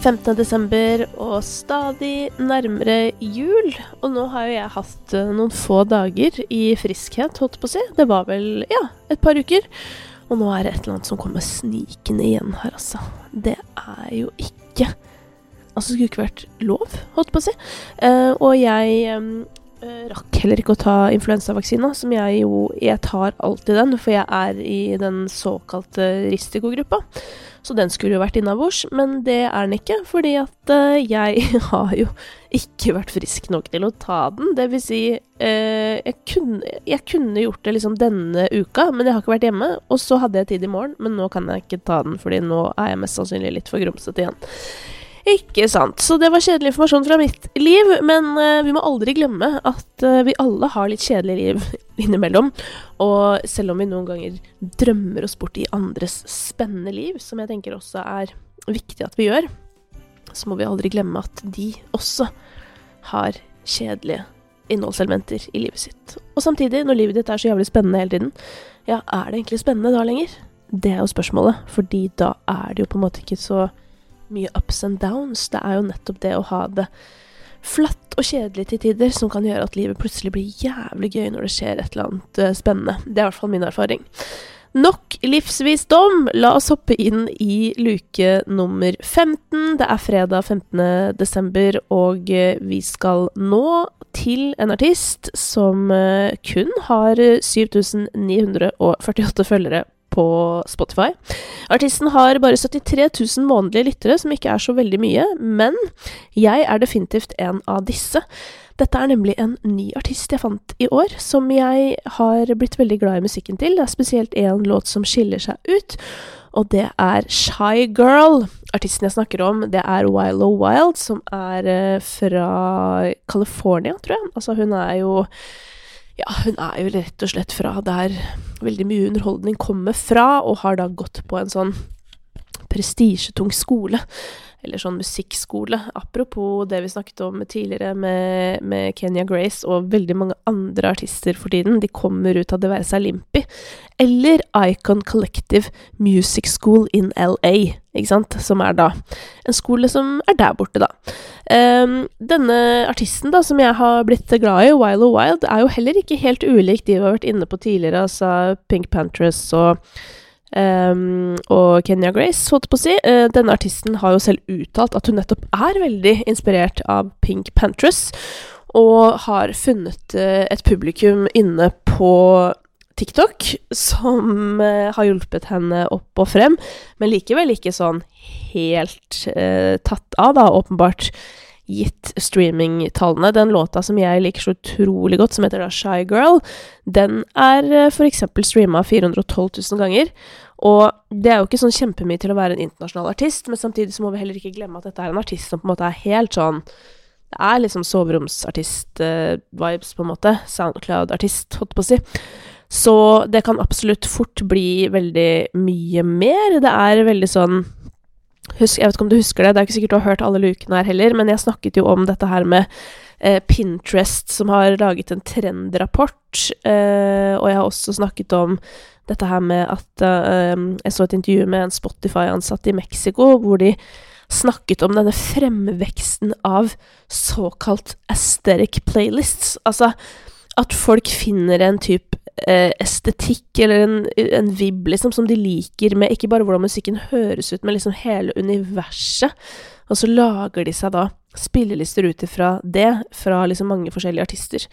15. desember og stadig nærmere jul. Og nå har jo jeg hatt eh, noen få dager i friskhet, holdt på å si. Det var vel, ja, et par uker. Og nå er det et eller annet som kommer snikende igjen her, altså. Det er jo ikke Altså, det skulle ikke vært lov, holdt på å si. Eh, og jeg eh, rakk heller ikke å ta influensavaksina, som jeg jo Jeg tar alltid den, for jeg er i den såkalte risikogruppa. Så den skulle jo vært innabords, men det er den ikke, fordi at uh, jeg har jo ikke vært frisk nok til å ta den. Det vil si, uh, jeg, kunne, jeg, kunne, gjort det liksom denne uka, men jeg har ikke vært hjemme. Og så hadde jeg tid i morgen, men nå kan jeg ikke ta den, fordi nå er jeg mest sannsynlig litt for grumsete igjen. Ikke sant. Så det var kjedelig informasjon fra mitt liv, men uh, vi må aldri glemme at uh, vi alle har litt kjedelig liv innimellom. Og selv om vi noen ganger drømmer oss bort i andres spennende liv, som jeg tenker også er viktig at vi gjør, så må vi aldri glemme at de også har kjedelige innholdselementer i livet sitt. Og samtidig, når livet ditt er så jævlig spennende hele tiden, ja, er det egentlig spennende da lenger? Det er jo spørsmålet, fordi da er det jo på en måte ikke så mye ups and downs. Det er jo nettopp det å ha det flatt og kjedelig til tider som kan gjøre at livet plutselig blir jævlig gøy når det skjer et eller annet uh, spennende. Det er i hvert fall min erfaring. Nok livsvisdom! La oss hoppe inn i luke nummer 15. Det er fredag 15. desember, og uh, vi skal nå til en artist som uh, kun har 7948 følgere på Spotify. Artisten har bare 73 000 månedlige lyttere, som ikke er så veldig mye, men jeg er definitivt en av disse. Dette er nemlig en ny artist jeg fant i år, som jeg har blitt veldig glad i musikken til. Det er spesielt én låt som skiller seg ut, og det er Shy Girl. Artisten jeg snakker om, det er Wilo Wild, som er eh, fra California, tror jeg. Altså, hun er jo ja, hun er jo rett og slett fra der veldig mye underholdning kommer fra, og har da gått på en sånn prestisjetung skole eller sånn musikkskole. Apropos det vi snakket om tidligere med, med, Kenya Grace og veldig mange andre artister for tiden. De kommer ut av det være seg Limpi. Eller Icon Collective Music School in LA, ikke sant? Som er da en skole som er der borte, da. Um, denne artisten da, som jeg har blitt glad i, Wild O Wild, er jo heller ikke helt ulik de vi har vært inne på tidligere, altså Pink Pantress og Um, og Kenya Grace, holdt på å si. Uh, denne artisten har jo selv uttalt at hun nettopp er veldig inspirert av Pink Pantress, og har funnet uh, et publikum inne på TikTok som uh, har hjulpet henne opp og frem, men likevel ikke sånn helt tatt av, da, åpenbart gitt streamingtallene. Den låta som jeg liker så utrolig godt, som heter da Shy Girl, den er f.eks. streama 412 000 ganger. Og det er jo ikke sånn kjempemye til å være en internasjonal artist, men samtidig så må vi heller ikke glemme at dette er en artist som på en måte er helt sånn Det er liksom soveromsartist-vibes, på en måte. Soundcloud-artist, holdt på å si. Så det kan absolutt fort bli veldig mye mer. Det er veldig sånn Husk, jeg vet ikke om du husker det, det er ikke sikkert du har hørt alle lukene her heller, men jeg snakket jo om dette her med eh, Pinterest, som har laget en trendrapport, eh, og jeg har også snakket om dette her med at eh, Jeg så et intervju med en Spotify-ansatt i Mexico, hvor de snakket om denne fremveksten av såkalt aesthetic playlists. Altså at folk finner en type estetikk eller en, en vib, liksom, som de liker med ikke bare hvordan musikken høres ut, men liksom hele universet. Og så lager de seg da spillelister ut ifra det, fra liksom mange forskjellige artister.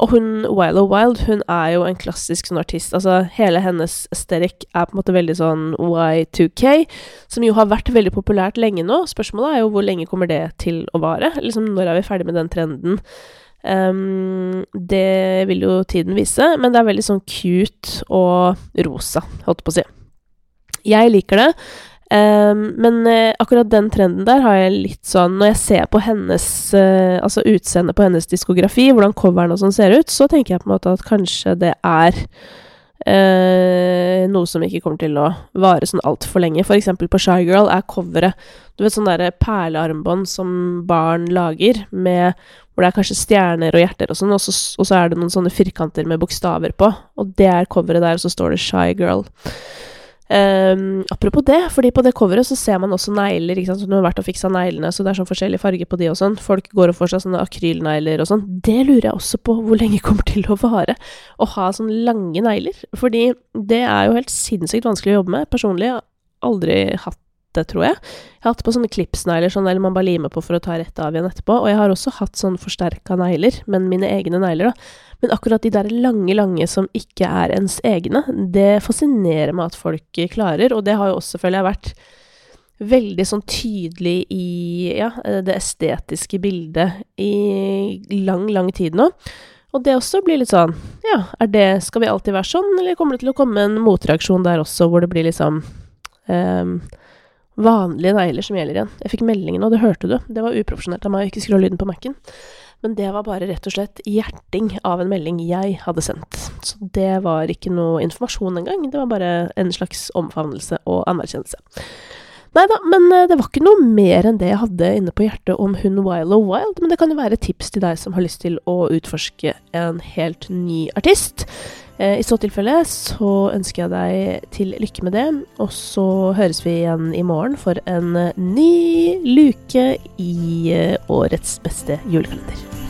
Og hun Wild O' Wild, hun er jo en klassisk sånn artist. Altså, hele hennes aesthetic er på en måte veldig sånn Y2K, som jo har vært veldig populært lenge nå. Spørsmålet er jo hvor lenge kommer det til å vare? Liksom, når er vi ferdig med den trenden? Um, det vil jo tiden vise, men det er veldig sånn cute og rosa, holdt på å si. Jeg liker det, um, men uh, akkurat den trenden der har jeg litt sånn Når jeg ser på hennes uh, Altså utseendet på hennes diskografi, hvordan coveren og sånn ser ut, så tenker jeg på en måte at kanskje det er Uh, noe som ikke kommer til å vare sånn altfor lenge. For eksempel på Shy Girl er coveret Du vet sånn derre perlearmbånd som barn lager, med hvor det er kanskje stjerner og hjerter og sånn, og, og, så er det noen sånne firkanter med bokstaver på. Og det er coveret der, og så står det Shy Girl. Um, apropos det, fordi på det coveret så ser man også negler. ikke sant, så Du har vært og fiksa neglene, så det er sånn forskjellig farge på de og sånn. Folk går og får seg sånne akrylnegler og sånn. Det lurer jeg også på hvor lenge kommer til å vare. Å ha sånne lange negler. Fordi det er jo helt sinnssykt vanskelig å jobbe med. Personlig har jeg aldri hatt det, tror jeg. Jeg har hatt på sånne klipsnegler sånn, eller man bare limer på for å ta rett av igjen etterpå. Og jeg har også hatt sånn forsterka negler, men mine egne negler, da. Men akkurat de der lange, lange som ikke er ens egne, det fascinerer meg at folk klarer, og det har jo også, jeg, vært veldig sånn tydelig i ja, det estetiske bildet i lang, lang tid nå. Og det også blir litt sånn Ja, er det Skal vi alltid være sånn, eller kommer det til å komme en motreaksjon der også, hvor det blir liksom um, vanlige negler som gjelder igjen? Jeg fikk meldingen, og det hørte du. Det var uprofesjonelt av meg å ikke skru lyden på Mac-en. Men det var bare rett og slett hjerting av en melding jeg hadde sendt. Så det var ikke noe informasjon engang, det var bare en slags omfavnelse og anerkjennelse. Nei da, men eh, det var ikke noe mer enn det jeg hadde inne på hjertet om hun Wild og Wild, men det kan jo være tips til deg som har lyst til å utforske en helt ny artist. Eh, I så tilfelle så ønsker jeg deg til lykke med det, og så høres vi igjen i morgen for en ny luke i eh, årets beste julekalender.